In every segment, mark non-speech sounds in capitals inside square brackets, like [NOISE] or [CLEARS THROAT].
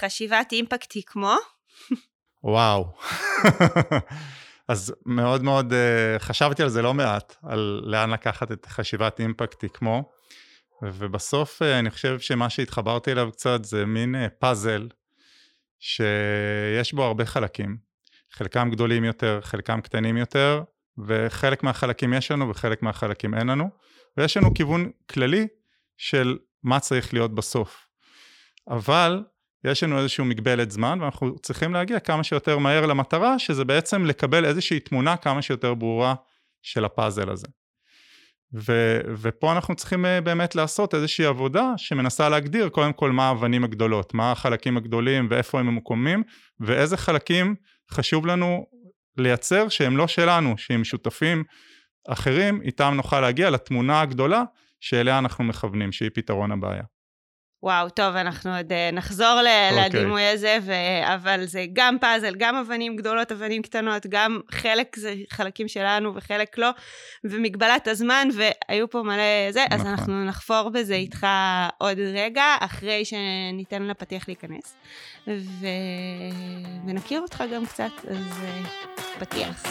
חשיבת אימפקט היא כמו? וואו. [LAUGHS] אז מאוד מאוד uh, חשבתי על זה לא מעט, על לאן לקחת את חשיבת אימפקט היא כמו, ובסוף uh, אני חושב שמה שהתחברתי אליו קצת זה מין uh, פאזל שיש בו הרבה חלקים, חלקם גדולים יותר, חלקם קטנים יותר, וחלק מהחלקים יש לנו וחלק מהחלקים אין לנו, ויש לנו כיוון כללי של מה צריך להיות בסוף. אבל יש לנו איזושהי מגבלת זמן ואנחנו צריכים להגיע כמה שיותר מהר למטרה שזה בעצם לקבל איזושהי תמונה כמה שיותר ברורה של הפאזל הזה. ו, ופה אנחנו צריכים אה, באמת לעשות איזושהי עבודה שמנסה להגדיר קודם כל מה האבנים הגדולות, מה החלקים הגדולים ואיפה הם ממוקמים ואיזה חלקים חשוב לנו לייצר שהם לא שלנו, שהם שותפים אחרים, איתם נוכל להגיע לתמונה הגדולה שאליה אנחנו מכוונים, שהיא פתרון הבעיה. וואו, טוב, אנחנו עוד uh, נחזור okay. אוקיי. לדימוי הזה, ו- אבל זה גם פאזל, גם אבנים גדולות, אבנים קטנות, גם חלק זה חלקים שלנו וחלק לא, ומגבלת הזמן, והיו פה מלא זה, נכון. אז אנחנו נחפור בזה איתך עוד רגע, אחרי שניתן לפתיח להיכנס, ו- ונכיר אותך גם קצת, אז uh, פתיח.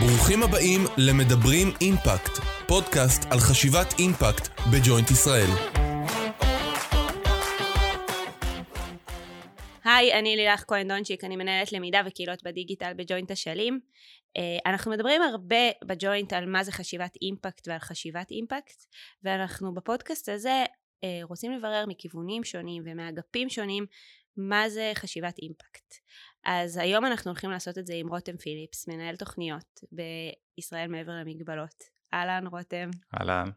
ברוכים הבאים למדברים אימפקט, פודקאסט על חשיבת אימפקט בג'וינט ישראל. היי, אני לילך כהן דונצ'יק, אני מנהלת למידה וקהילות בדיגיטל בג'וינט אשלים. אה, אנחנו מדברים הרבה בג'וינט על מה זה חשיבת אימפקט ועל חשיבת אימפקט, ואנחנו בפודקאסט הזה אה, רוצים לברר מכיוונים שונים ומאגפים שונים מה זה חשיבת אימפקט. אז היום אנחנו הולכים לעשות את זה עם רותם פיליפס, מנהל תוכניות בישראל מעבר למגבלות. אהלן רותם. אהלן.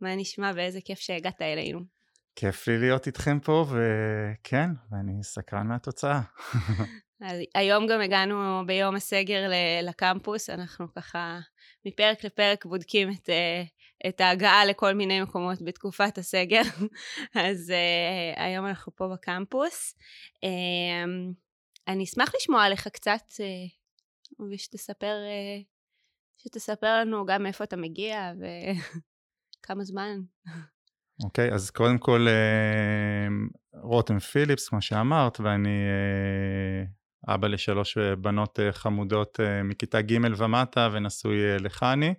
מה נשמע ואיזה כיף שהגעת אלינו. כיף לי להיות איתכם פה, וכן, ואני סקרן מהתוצאה. היום גם הגענו ביום הסגר לקמפוס, אנחנו ככה מפרק לפרק בודקים את, אה, את ההגעה לכל מיני מקומות בתקופת הסגר, [LAUGHS] אז uh, היום אנחנו פה בקמפוס. Uh, אני אשמח לשמוע עליך קצת, uh, ושתספר שתספר לנו גם מאיפה אתה מגיע וכמה זמן. אוקיי, אז קודם כל רותם פיליפס, כמו שאמרת, ואני אבא לשלוש בנות חמודות מכיתה ג' ומטה ונשוי לחני.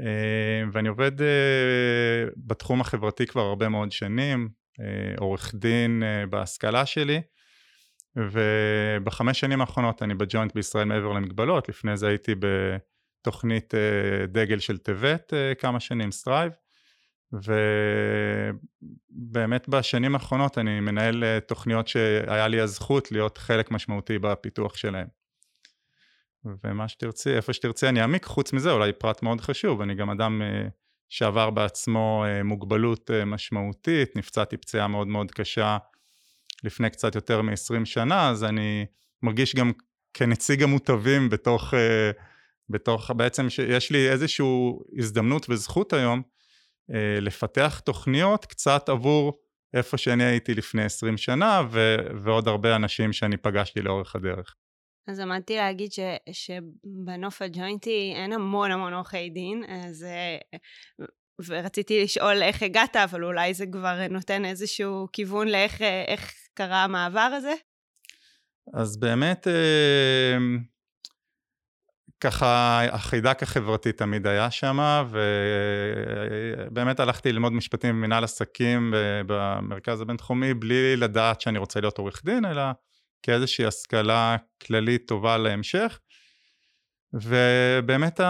אה, ואני עובד אה, בתחום החברתי כבר הרבה מאוד שנים, אה, עורך דין בהשכלה שלי, ובחמש שנים האחרונות אני בג'וינט בישראל מעבר למגבלות, לפני זה הייתי בתוכנית דגל של תבת כמה שנים, סטרייב, ובאמת בשנים האחרונות אני מנהל תוכניות שהיה לי הזכות להיות חלק משמעותי בפיתוח שלהן. ומה שתרצי, איפה שתרצי אני אעמיק, חוץ מזה אולי פרט מאוד חשוב, אני גם אדם אה, שעבר בעצמו uh, מוגבלות משמעותית, נפצעתי פציעה מאוד מאוד קשה לפני קצת יותר מ-20 שנה, אז אני מרגיש גם כנציג המוטבים בתוך, בתוך, בעצם שיש לי איזושהי הזדמנות וזכות היום לפתח תוכניות קצת עבור איפה שאני הייתי לפני 20 שנה ו- ועוד הרבה אנשים שאני פגשתי לאורך הדרך. אז עמדתי להגיד ש, שבנוף הג'וינטי אין המון המון עורכי דין, אז... אה, ורציתי לשאול איך הגעת, אבל אולי זה כבר נותן איזשהו כיוון לאיך איך קרה המעבר הזה? אז באמת, אה, ככה החידק החברתי תמיד היה שם, ובאמת הלכתי ללמוד משפטים במנהל עסקים במרכז הבינתחומי בלי לדעת שאני רוצה להיות עורך דין, אלא כאיזושהי השכלה כללית טובה להמשך. ובאמת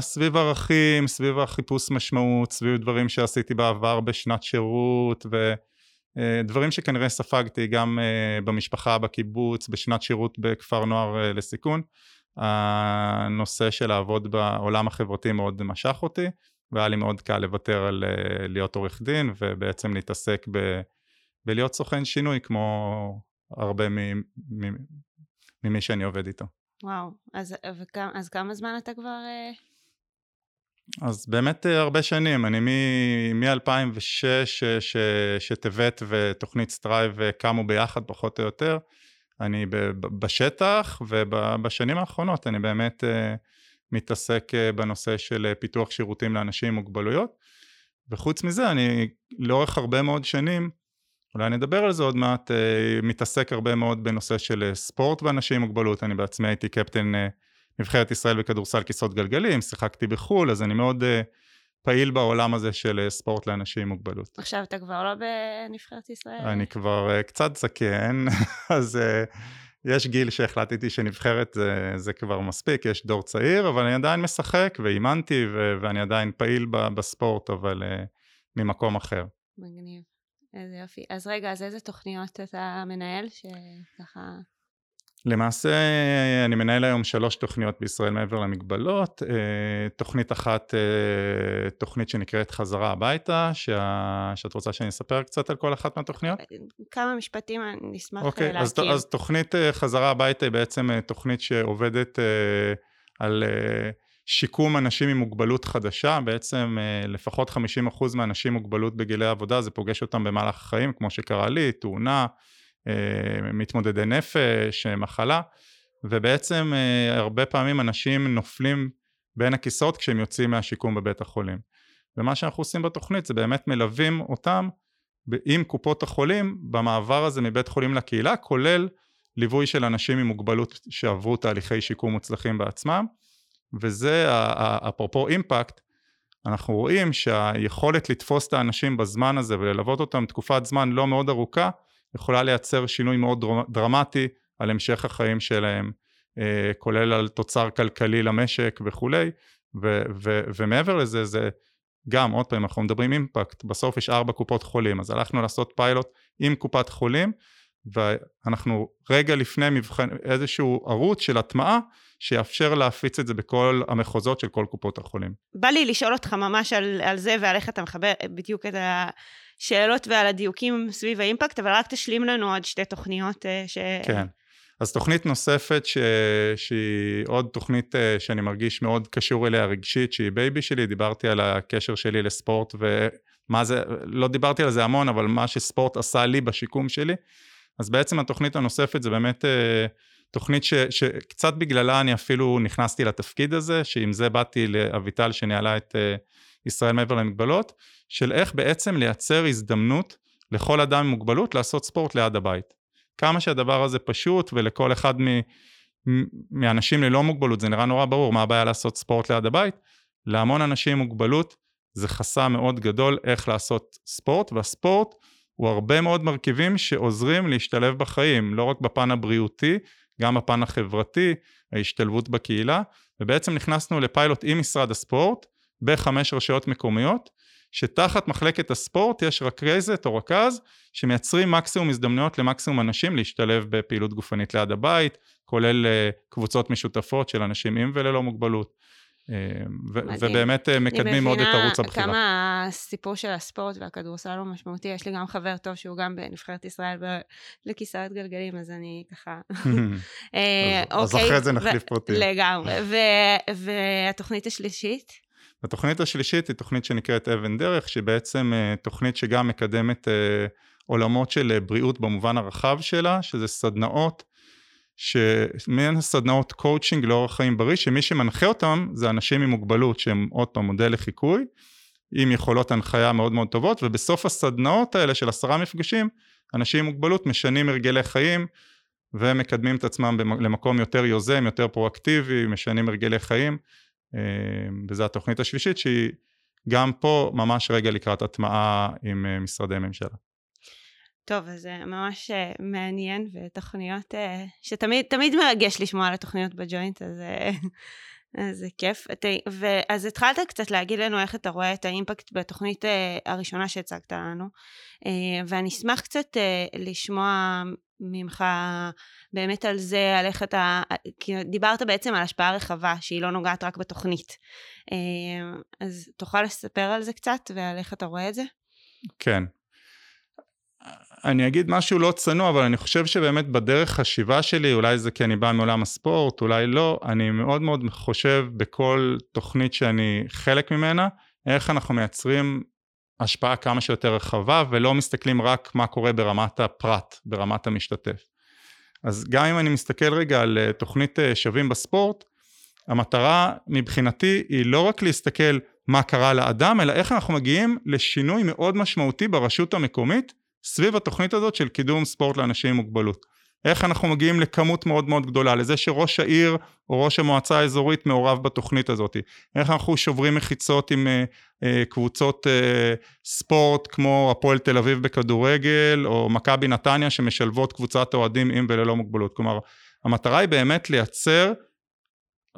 סביב ערכים, סביב החיפוש משמעות, סביב דברים שעשיתי בעבר בשנת שירות ודברים שכנראה ספגתי גם אה, במשפחה, בקיבוץ, בשנת שירות בכפר נוער אה, לסיכון. הנושא של לעבוד בעולם החברתי מאוד משך אותי והיה לי מאוד קל לוותר על אה, להיות עורך דין ובעצם להתעסק ב, בלהיות סוכן שינוי כמו הרבה ממי שאני עובד איתו. וואו, אז, וכמה, אז כמה זמן אתה כבר... אה? אז באמת אה, הרבה שנים, אני מ-2006 שתבת ותוכנית סטרייב קמו ביחד פחות או יותר, אני בשטח ובשנים האחרונות אני באמת מתעסק בנושא של פיתוח שירותים לאנשים עם מוגבלויות. וחוץ מזה אני לאורך הרבה מאוד שנים אולי נדבר על זה עוד מעט, מתעסק הרבה מאוד בנושא של ספורט ואנשים עם מוגבלות, אני בעצמי הייתי קפטן נבחרת ישראל בכדורסל כיסאות גלגלים, שיחקתי בחו"ל, אז אני מאוד פעיל בעולם הזה של ספורט לאנשים עם מוגבלות. עכשיו אתה כבר לא בנבחרת ישראל? אני כבר קצת זקן, [LAUGHS] אז יש גיל שהחלטתי שנבחרת זה, זה כבר מספיק, יש דור צעיר, אבל אני עדיין משחק ואימנתי ו- ואני עדיין פעיל ב- בספורט, אבל uh, ממקום אחר. מגניב, איזה יופי. אז רגע, אז איזה תוכניות אתה מנהל שככה... למעשה אני מנהל היום שלוש תוכניות בישראל מעבר למגבלות, אה, תוכנית אחת, אה, תוכנית שנקראת חזרה הביתה, שה... שאת רוצה שאני אספר קצת על כל אחת מהתוכניות? כמה משפטים אני אשמח אוקיי, להכיר. אז, אז תוכנית אה, חזרה הביתה היא בעצם תוכנית שעובדת על שיקום אנשים עם מוגבלות חדשה, בעצם לפחות 50% מהאנשים עם מוגבלות בגילי עבודה זה פוגש אותם במהלך החיים, כמו שקרה לי, תאונה, אה, מתמודדי נפש, אה, מחלה, ובעצם אה, הרבה פעמים אנשים נופלים בין הכיסאות כשהם יוצאים מהשיקום בבית החולים. ומה שאנחנו עושים בתוכנית זה באמת מלווים אותם עם קופות החולים במעבר הזה מבית חולים לקהילה, כולל ליווי של אנשים עם מוגבלות שעברו תהליכי שיקום מוצלחים בעצמם, וזה אפרופו אימפקט, אנחנו רואים שהיכולת לתפוס את האנשים בזמן הזה וללוות אותם תקופת זמן לא מאוד ארוכה, יכולה לייצר שינוי מאוד דרמטי על המשך החיים שלהם, אה, כולל על תוצר כלכלי למשק וכולי, ו- ו- ומעבר לזה זה גם, עוד פעם, אנחנו מדברים אימפקט, בסוף יש ארבע קופות חולים, אז הלכנו לעשות פיילוט עם קופת חולים, ואנחנו רגע לפני מבחן, איזשהו ערוץ של הטמעה, שיאפשר להפיץ את זה בכל המחוזות של כל קופות החולים. בא לי לשאול אותך ממש על, על זה ועל איך אתה מחבר בדיוק את השאלות ועל הדיוקים סביב האימפקט, אבל רק תשלים לנו עוד שתי תוכניות אה, ש... כן. אז תוכנית נוספת ש... שהיא עוד תוכנית אה, שאני מרגיש מאוד קשור אליה רגשית, שהיא baby שלי, דיברתי על הקשר שלי לספורט ומה זה, לא דיברתי על זה המון, אבל מה שספורט עשה לי בשיקום שלי. אז בעצם התוכנית הנוספת זה באמת אה, תוכנית ש, שקצת בגללה אני אפילו נכנסתי לתפקיד הזה, שעם זה באתי לאביטל שניהלה את ישראל מעבר למגבלות, של איך בעצם לייצר הזדמנות לכל אדם עם מוגבלות לעשות ספורט ליד הבית. כמה שהדבר הזה פשוט ולכל אחד מ, מאנשים ללא מוגבלות זה נראה נורא ברור מה הבעיה לעשות ספורט ליד הבית, להמון אנשים עם מוגבלות זה חסם מאוד גדול איך לעשות ספורט והספורט הוא הרבה מאוד מרכיבים שעוזרים להשתלב בחיים, לא רק בפן הבריאותי, גם בפן החברתי, ההשתלבות בקהילה, ובעצם נכנסנו לפיילוט עם משרד הספורט בחמש רשויות מקומיות, שתחת מחלקת הספורט יש רכזת או רכז שמייצרים מקסימום הזדמנויות למקסימום אנשים להשתלב בפעילות גופנית ליד הבית, כולל אה, קבוצות משותפות של אנשים עם וללא מוגבלות. אה, ובאמת אה, מקדמים מאוד את ערוץ הבחירה. אני מבינה כמה הסיפור של הספורט והכדורסל הוא משמעותי. יש לי גם חבר טוב שהוא גם בנבחרת ישראל לכיסאות גלגלים, אז אני ככה... [LAUGHS] [LAUGHS] אז אחרי זה נחליף פרטים. לגמרי. והתוכנית השלישית? התוכנית השלישית היא תוכנית שנקראת אבן דרך, שהיא בעצם תוכנית שגם מקדמת עולמות של בריאות במובן הרחב שלה, שזה סדנאות שמעין סדנאות קואוצ'ינג לאורח חיים בריא, שמי שמנחה אותם זה אנשים עם מוגבלות שהם עוד פעם מודל לחיקוי, עם יכולות הנחיה מאוד מאוד טובות, ובסוף הסדנאות האלה של עשרה מפגשים, אנשים עם מוגבלות משנים הרגלי חיים ומקדמים את עצמם למקום יותר יוזם, יותר פרואקטיבי, משנים הרגלי חיים, אה, וזו התוכנית השלישית שהיא גם פה ממש רגע לקראת הטמעה עם אה, משרדי ממשלה. טוב, אז זה ממש uh, מעניין, ותוכניות שתמיד תמיד מרגש לשמוע על התוכניות בג'וינט, אז, [LAUGHS] אז זה כיף. ואז התחלת קצת להגיד לנו איך אתה רואה את האימפקט בתוכנית הראשונה שהצגת לנו, ואני אשמח קצת לשמוע ממך באמת על זה, על איך אתה, כי דיברת בעצם על השפעה רחבה שהיא לא נוגעת רק בתוכנית. אז תוכל לספר על זה קצת ועל איך אתה רואה את זה? כן, אני אגיד משהו לא צנוע, אבל אני חושב שבאמת בדרך חשיבה שלי, אולי זה כי אני בא מעולם הספורט, אולי לא, אני מאוד מאוד חושב בכל תוכנית שאני חלק ממנה, איך אנחנו מייצרים השפעה כמה שיותר רחבה, ולא מסתכלים רק מה קורה ברמת הפרט, ברמת המשתתף. אז גם אם אני מסתכל רגע על אה, תוכנית אה, שווים בספורט, המטרה מבחינתי היא לא רק להסתכל מה קרה לאדם, אלא איך אנחנו מגיעים לשינוי מאוד משמעותי ברשות המקומית, סביב התוכנית הזאת של קידום ספורט לאנשים עם מוגבלות. איך אנחנו מגיעים לכמות מאוד מאוד גדולה, לזה שראש העיר או ראש המועצה האזורית מעורב בתוכנית הזאת, איך אנחנו שוברים מחיצות עם אה, אה, קבוצות אה, ספורט כמו הפועל תל אביב בכדורגל, או מכבי נתניה שמשלבות קבוצת אוהדים עם וללא מוגבלות. כלומר, המטרה היא באמת לייצר,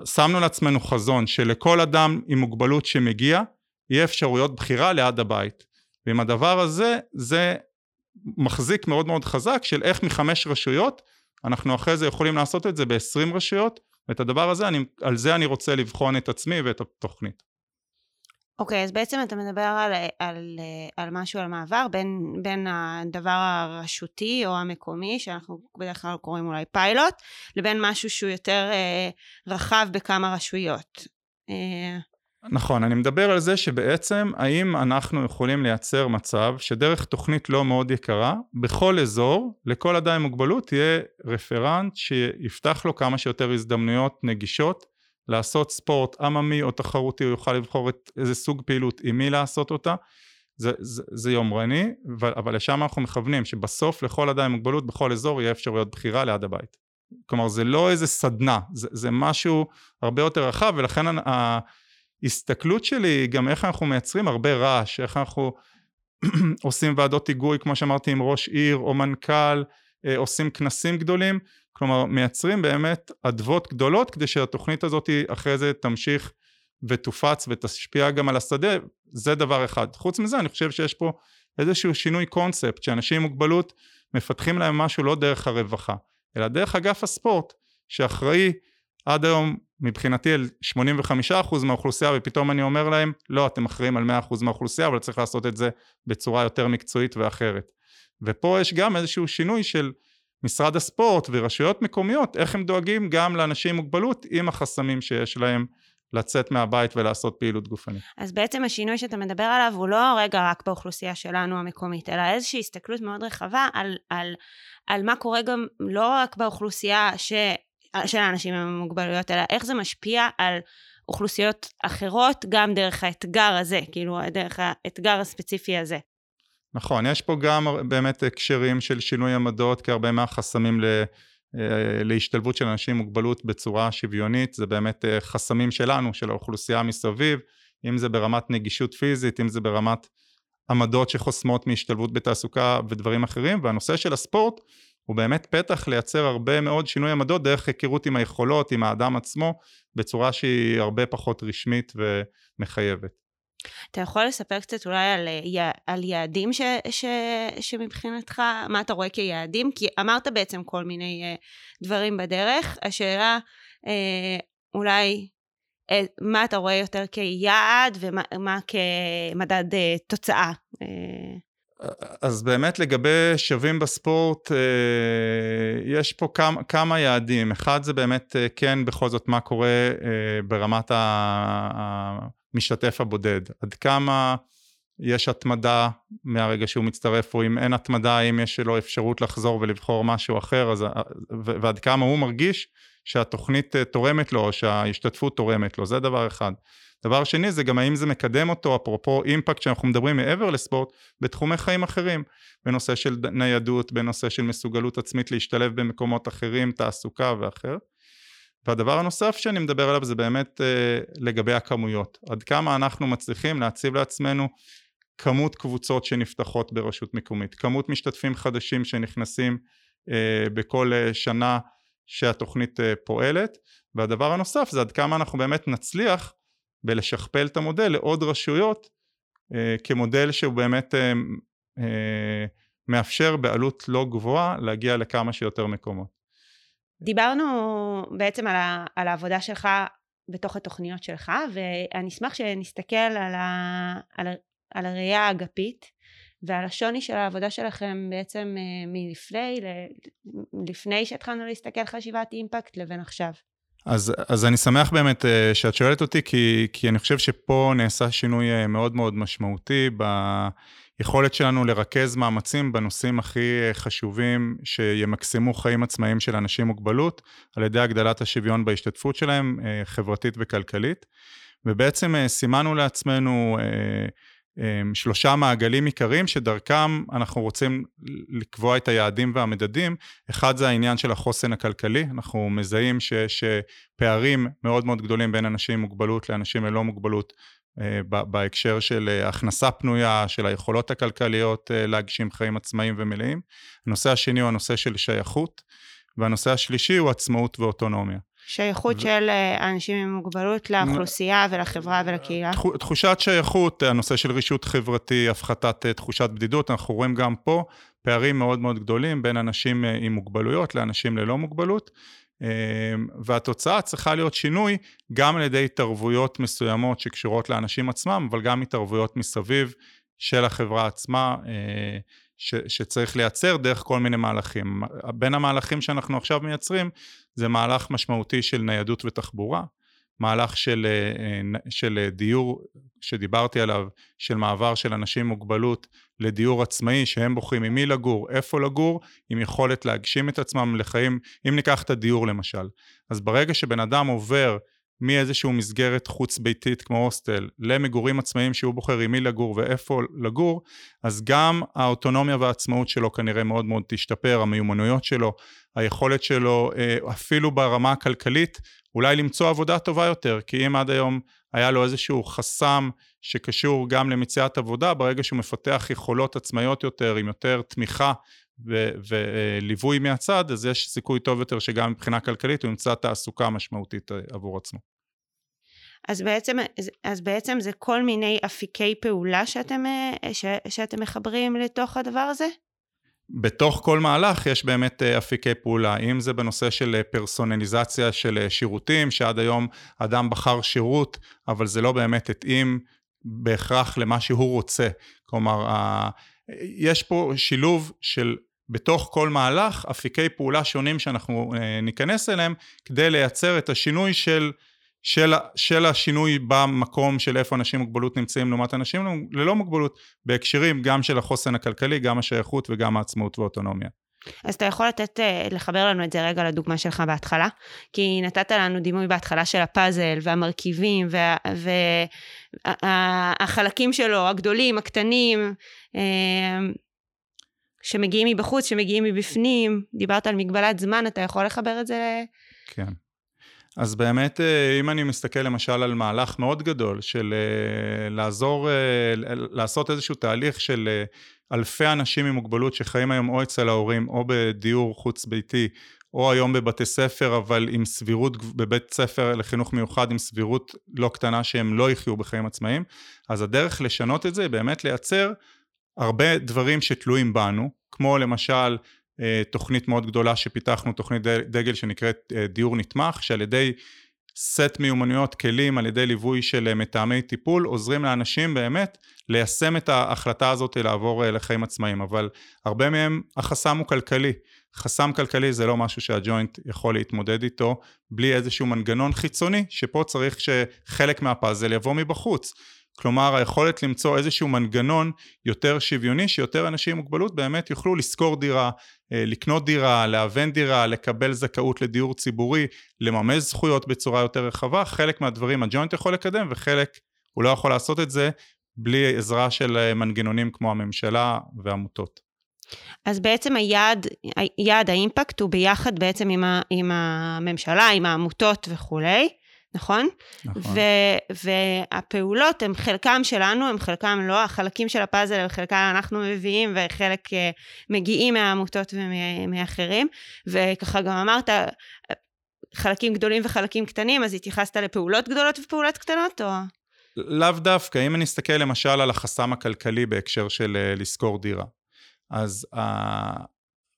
שמנו לעצמנו חזון שלכל אדם עם מוגבלות שמגיע, יהיה אפשרויות בחירה ליד הבית. ועם הדבר הזה, זה מחזיק מאוד מאוד חזק של איך מחמש רשויות אנחנו אחרי זה יכולים לעשות את זה ב-20 רשויות ואת הדבר הזה, אני, על זה אני רוצה לבחון את עצמי ואת התוכנית. אוקיי, okay, אז בעצם אתה מדבר על, על, על משהו, על מעבר בין, בין הדבר הרשותי או המקומי, שאנחנו בדרך כלל קוראים אולי פיילוט, לבין משהו שהוא יותר אה, רחב בכמה רשויות. אה, נכון, אני מדבר על זה שבעצם האם אנחנו יכולים לייצר מצב שדרך תוכנית לא מאוד יקרה, בכל אזור, לכל אדם עם מוגבלות יהיה רפרנט שיפתח לו כמה שיותר הזדמנויות נגישות לעשות ספורט עממי או תחרותי, הוא יוכל לבחור את איזה סוג פעילות עם מי לעשות אותה. זה, זה, זה יומרני, אבל, אבל לשם אנחנו מכוונים, שבסוף לכל אדם עם מוגבלות בכל אזור יהיה אפשרויות בחירה ליד הבית. כלומר זה לא איזה סדנה, זה, זה משהו הרבה יותר רחב ולכן ההסתכלות שלי היא גם איך אנחנו מייצרים הרבה רעש, איך אנחנו [CLEARS THROAT] עושים ועדות היגוי כמו שאמרתי עם ראש עיר או מנכ"ל, אה, עושים כנסים גדולים, כלומר מייצרים באמת אדוות גדולות כדי שהתוכנית הזאת אחרי זה תמשיך ותופץ ותשפיע גם על השדה, זה דבר אחד. חוץ מזה אני חושב שיש פה איזשהו שינוי קונספט, שאנשים עם מוגבלות מפתחים להם משהו לא דרך הרווחה, אלא דרך אגף הספורט, שאחראי עד היום מבחינתי על 85% מהאוכלוסייה ופתאום אני אומר להם לא אתם אחראים על 100% מהאוכלוסייה אבל צריך לעשות את זה בצורה יותר מקצועית ואחרת ופה יש גם איזשהו שינוי של משרד הספורט ורשויות מקומיות איך הם דואגים גם לאנשים עם מוגבלות עם החסמים שיש להם לצאת מהבית ולעשות פעילות גופנית. אז בעצם השינוי שאתה מדבר עליו הוא לא רגע רק באוכלוסייה שלנו המקומית, אלא איזושהי הסתכלות מאוד רחבה על, על, על מה קורה גם לא רק באוכלוסייה ש... של האנשים עם המוגבלויות, אלא איך זה משפיע על אוכלוסיות אחרות, גם דרך האתגר הזה, כאילו דרך האתגר הספציפי הזה. נכון, יש פה גם באמת הקשרים של שינוי עמדות, כי הרבה מהחסמים ל... אה, להשתלבות של אנשים עם מוגבלות בצורה שוויונית, זה באמת אה, חסמים שלנו, של האוכלוסייה מסביב, אם זה ברמת נגישות פיזית, אם זה ברמת עמדות שחוסמות מהשתלבות בתעסוקה ודברים אחרים, והנושא של הספורט הוא באמת פתח לייצר הרבה מאוד שינוי עמדות דרך היכרות עם היכולות, עם האדם עצמו, בצורה שהיא הרבה פחות רשמית ומחייבת. אתה יכול לספר קצת אולי על, על יעדים ש, ש, שמבחינתך, מה אתה רואה כיעדים? כי אמרת בעצם כל מיני uh, דברים בדרך. השאלה uh, אולי uh, מה אתה רואה יותר כיעד ומה כמדד תוצאה. אז באמת לגבי שווים בספורט, אה, יש פה כמה, כמה יעדים. אחד זה באמת אה, כן בכל זאת מה קורה אה, ברמת המשתתף הבודד. עד כמה יש התמדה מהרגע שהוא מצטרף, או אם אין התמדה, אם יש לו אפשרות לחזור ולבחור משהו אחר, אז, ועד כמה הוא מרגיש שהתוכנית תורמת לו, או שההשתתפות תורמת לו, זה דבר אחד. דבר שני זה גם האם זה מקדם אותו, אפרופו אימפקט שאנחנו מדברים מעבר לספורט, בתחומי חיים אחרים, בנושא של ניידות, בנושא של מסוגלות עצמית להשתלב במקומות אחרים, תעסוקה ואחר. והדבר הנוסף שאני מדבר עליו זה באמת אה, לגבי הכמויות, עד כמה אנחנו מצליחים להציב לעצמנו כמות קבוצות שנפתחות ברשות מקומית, כמות משתתפים חדשים שנכנסים אה, בכל אה, שנה שהתוכנית אה, פועלת, והדבר הנוסף זה עד כמה אנחנו באמת נצליח בלשכפל את המודל לעוד רשויות אה, כמודל שהוא באמת אה, אה, מאפשר בעלות לא גבוהה להגיע לכמה שיותר מקומות. דיברנו בעצם על, ה, על העבודה שלך בתוך התוכניות שלך ואני אשמח שנסתכל על, ה, על, על הראייה האגפית ועל השוני של העבודה שלכם בעצם אה, מלפני, לפני שהתחלנו להסתכל חשיבת אימפקט לבין עכשיו. אז, אז אני שמח באמת uh, שאת שואלת אותי, כי, כי אני חושב שפה נעשה שינוי uh, מאוד מאוד משמעותי ביכולת שלנו לרכז מאמצים בנושאים הכי חשובים שימקסמו חיים עצמאיים של אנשים עם מוגבלות, על ידי הגדלת השוויון בהשתתפות שלהם, חברתית וכלכלית. ובעצם סימנו לעצמנו שלושה מעגלים עיקריים שדרכם אנחנו רוצים לקבוע את היעדים והמדדים. אחד זה העניין של החוסן הכלכלי, אנחנו מזהים שיש פערים מאוד מאוד גדולים בין אנשים עם מוגבלות לאנשים ללא מוגבלות אה, בהקשר של אה, הכנסה פנויה, של היכולות הכלכליות אה, להגשים חיים עצמאיים ומלאים. הנושא השני הוא הנושא של שייכות, והנושא השלישי הוא עצמאות ואוטונומיה. שייכות ו... של אנשים עם מוגבלות לאוכלוסייה ולחברה ולקהילה. תחושת שייכות, הנושא של רישות חברתי, הפחתת תחושת בדידות, אנחנו רואים גם פה פערים מאוד מאוד גדולים בין אנשים עם מוגבלויות לאנשים ללא מוגבלות. והתוצאה צריכה להיות שינוי גם על ידי התערבויות מסוימות שקשורות לאנשים עצמם, אבל גם התערבויות מסביב של החברה עצמה, אה, ש, שצריך לייצר דרך כל מיני מהלכים. בין המהלכים שאנחנו עכשיו מייצרים, זה מהלך משמעותי של ניידות ותחבורה, מהלך של, אה, של דיור שדיברתי עליו, של מעבר של אנשים עם מוגבלות לדיור עצמאי, שהם בוחרים עם מי לגור, איפה לגור, עם יכולת להגשים את עצמם לחיים, אם ניקח את הדיור למשל. אז ברגע שבן אדם עובר מאיזושהי מסגרת חוץ ביתית כמו הוסטל למגורים עצמאיים שהוא בוחר עם מי לגור ואיפה לגור, אז גם האוטונומיה והעצמאות שלו כנראה מאוד מאוד תשתפר, המיומנויות שלו, היכולת שלו אה, אפילו ברמה הכלכלית אולי למצוא עבודה טובה יותר, כי אם עד היום היה לו איזשהו חסם שקשור גם למציאת עבודה, ברגע שהוא מפתח יכולות עצמאיות יותר, עם יותר תמיכה וליווי מהצד, אז יש סיכוי טוב יותר שגם מבחינה כלכלית הוא ימצא תעסוקה משמעותית אה, עבור עצמו. אז בעצם, אז בעצם זה כל מיני אפיקי פעולה שאתם, אה, ש, שאתם מחברים לתוך הדבר הזה? בתוך כל מהלך יש באמת אה, אפיקי פעולה, אם זה בנושא של פרסונליזציה של שירותים, שעד היום אדם בחר שירות, אבל זה לא באמת התאים בהכרח למה שהוא רוצה. כלומר, יש פה שילוב של בתוך כל מהלך אפיקי פעולה שונים שאנחנו אה, ניכנס אליהם כדי לייצר את השינוי של, של, של השינוי במקום של איפה אנשים עם מוגבלות נמצאים לעומת אנשים ללא מוגבלות בהקשרים גם של החוסן הכלכלי, גם השייכות וגם העצמאות והאוטונומיה. אז אתה יכול לתת, אה, לחבר לנו את זה רגע לדוגמה שלך בהתחלה? כי נתת לנו דימוי בהתחלה של הפאזל והמרכיבים והחלקים וה, שלו, הגדולים, הקטנים, אה, שמגיעים מבחוץ, שמגיעים מבפנים. דיברת על מגבלת זמן, אתה יכול לחבר את זה? כן. אז באמת, אה, אם אני מסתכל למשל על מהלך מאוד גדול של לעזור, לעשות איזשהו תהליך של אלפי אנשים עם מוגבלות שחיים היום או אצל ההורים או בדיור חוץ ביתי או היום בבתי ספר אבל עם סבירות בבית ספר לחינוך מיוחד עם סבירות לא קטנה שהם לא יחיו בחיים עצמאיים אז הדרך לשנות את זה היא באמת לייצר הרבה דברים שתלויים בנו כמו למשל אה, תוכנית מאוד גדולה שפיתחנו תוכנית דגל שנקראת אה, דיור נתמך שעל ידי סט מיומנויות, כלים על ידי ליווי של אה, מתאמי טיפול, עוזרים לאנשים באמת ליישם את ההחלטה הזאת לעבור אה, לחיים עצמאיים, אבל הרבה מהם החסם הוא כלכלי. חסם כלכלי זה לא משהו שהג'וינט יכול להתמודד איתו בלי איזשהו מנגנון חיצוני, שפה צריך שחלק מהפאזל יבוא מבחוץ. כלומר היכולת למצוא איזשהו מנגנון יותר שוויוני שיותר אנשים עם מוגבלות באמת יוכלו לשכור דירה, אה, לקנות דירה, להוון דירה, לקבל זכאות לדיור ציבורי, לממש זכויות בצורה יותר רחבה, חלק מהדברים הג'וינט יכול לקדם וחלק הוא לא יכול לעשות את זה בלי עזרה של אה, מנגנונים כמו הממשלה ועמותות. אז בעצם היעד, יעד האימפקט הוא ביחד בעצם עם, ה, עם הממשלה, עם העמותות וכולי. נכון? נכון. ו- והפעולות הם חלקם שלנו, הם חלקם לא, החלקים של הפאזל הם חלקם אנחנו מביאים וחלק uh, מגיעים מהעמותות ומאחרים. וככה גם אמרת, חלקים גדולים וחלקים קטנים, אז התייחסת לפעולות גדולות ופעולות קטנות, או... לאו דווקא, אם אני אסתכל למשל על החסם הכלכלי בהקשר של uh, לשכור דירה. אז uh,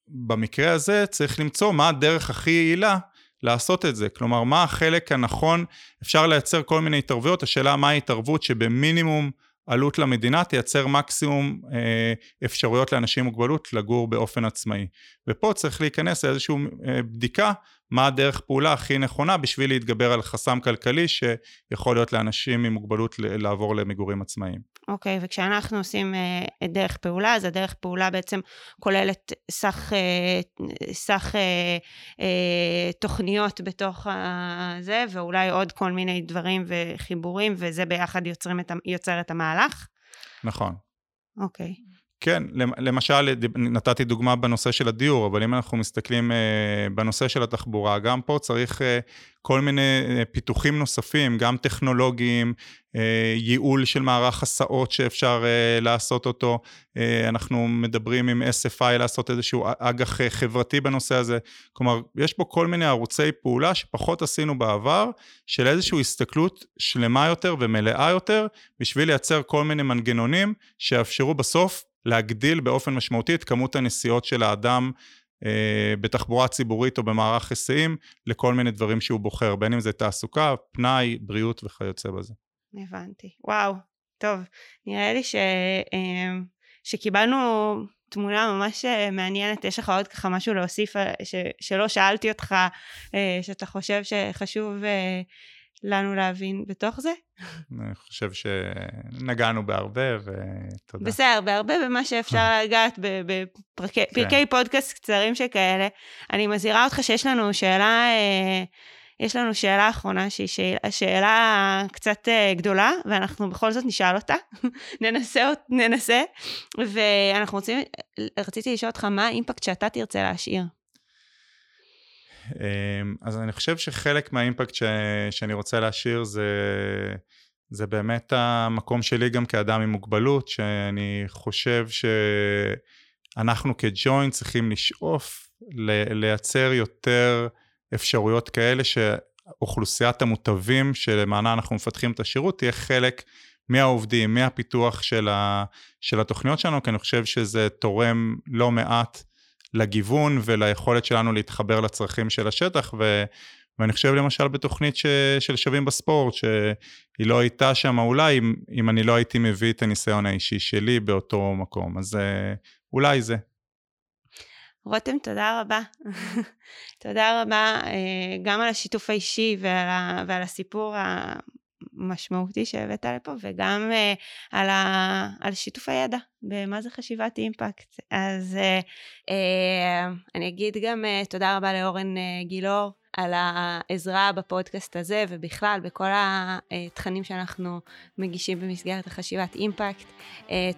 במקרה הזה צריך למצוא מה הדרך הכי יעילה לעשות את זה. כלומר, מה החלק הנכון, אפשר לייצר כל מיני התערבויות, השאלה מה ההתערבות שבמינימום עלות למדינה תייצר מקסימום אה, אפשרויות לאנשים עם מוגבלות לגור באופן עצמאי. ופה צריך להיכנס לאיזושהי אה, בדיקה מה הדרך פעולה הכי נכונה בשביל להתגבר על חסם כלכלי שיכול להיות לאנשים עם מוגבלות לעבור למגורים עצמאיים. אוקיי, okay, וכשאנחנו עושים uh, דרך פעולה, אז הדרך פעולה בעצם כוללת סך, uh, סך uh, uh, תוכניות בתוך זה, ואולי עוד כל מיני דברים וחיבורים, וזה ביחד יוצרים את, יוצר את המהלך. נכון. אוקיי. כן, למשל, נתתי דוגמה בנושא של הדיור, אבל אם אנחנו מסתכלים אה, בנושא של התחבורה, גם פה צריך אה, כל מיני אה, פיתוחים נוספים, גם טכנולוגיים, ייעול של מערך הסעות שאפשר לעשות אותו. אנחנו מדברים עם SFI לעשות איזשהו אג"ח חברתי בנושא הזה. כלומר, יש פה כל מיני ערוצי פעולה שפחות עשינו בעבר, של איזושהי הסתכלות שלמה יותר ומלאה יותר, בשביל לייצר כל מיני מנגנונים שיאפשרו בסוף להגדיל באופן משמעותי את כמות הנסיעות של האדם אה, בתחבורה ציבורית או במערך היסעים לכל מיני דברים שהוא בוחר, בין אם זה תעסוקה, פנאי, בריאות וכיוצא בזה. הבנתי. וואו, טוב, נראה לי ש, אה, שקיבלנו תמונה ממש אה, מעניינת, יש לך עוד ככה משהו להוסיף אה, ש, שלא שאלתי אותך, אה, שאתה חושב שחשוב לנו להבין בתוך זה? [LAUGHS] אני חושב שנגענו בהרבה, ותודה. בסדר, בהרבה במה שאפשר [LAUGHS] לגעת בפרקי כן. פודקאסט קצרים שכאלה. אני מזהירה אותך שיש לנו שאלה, אה, יש לנו שאלה אחרונה שהיא שאלה, שאלה קצת אה, גדולה, ואנחנו בכל זאת נשאל אותה, [LAUGHS] ננסה, ננסה, ואנחנו רוצים, רציתי לשאול אותך מה האימפקט שאתה תרצה להשאיר. אמ, אז אני חושב שחלק מהאימפקט ש... שאני רוצה להשאיר זה, זה באמת המקום שלי גם כאדם עם מוגבלות, שאני חושב שאנחנו כג'וינט צריכים לשאוף. לייצר יותר אפשרויות כאלה שאוכלוסיית המוטבים שלמענה אנחנו מפתחים את השירות תהיה חלק מהעובדים, מהפיתוח של, ה... של התוכניות שלנו, כי אני חושב שזה תורם לא מעט לגיוון וליכולת שלנו להתחבר לצרכים של השטח, ו, ואני חושב למשל בתוכנית ש, של שווים בספורט, שהיא לא הייתה שם אולי אם, אם אני לא הייתי מביא את הניסיון האישי שלי באותו מקום, אז אה, אולי זה. רותם, תודה רבה. [LAUGHS] תודה רבה אה, גם על השיתוף האישי ועל, ה, ועל הסיפור משמעותי שהבאת לפה, וגם uh, על, ה, על שיתוף הידע במה זה חשיבת אימפקט. אז uh, uh, אני אגיד גם uh, תודה רבה לאורן uh, גילאור על העזרה בפודקאסט הזה, ובכלל בכל התכנים שאנחנו מגישים במסגרת החשיבת אימפקט.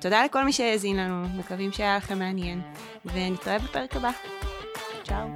תודה לכל מי שהאזין לנו, מקווים שהיה לכם מעניין, ונתראה בפרק הבא. צ'או.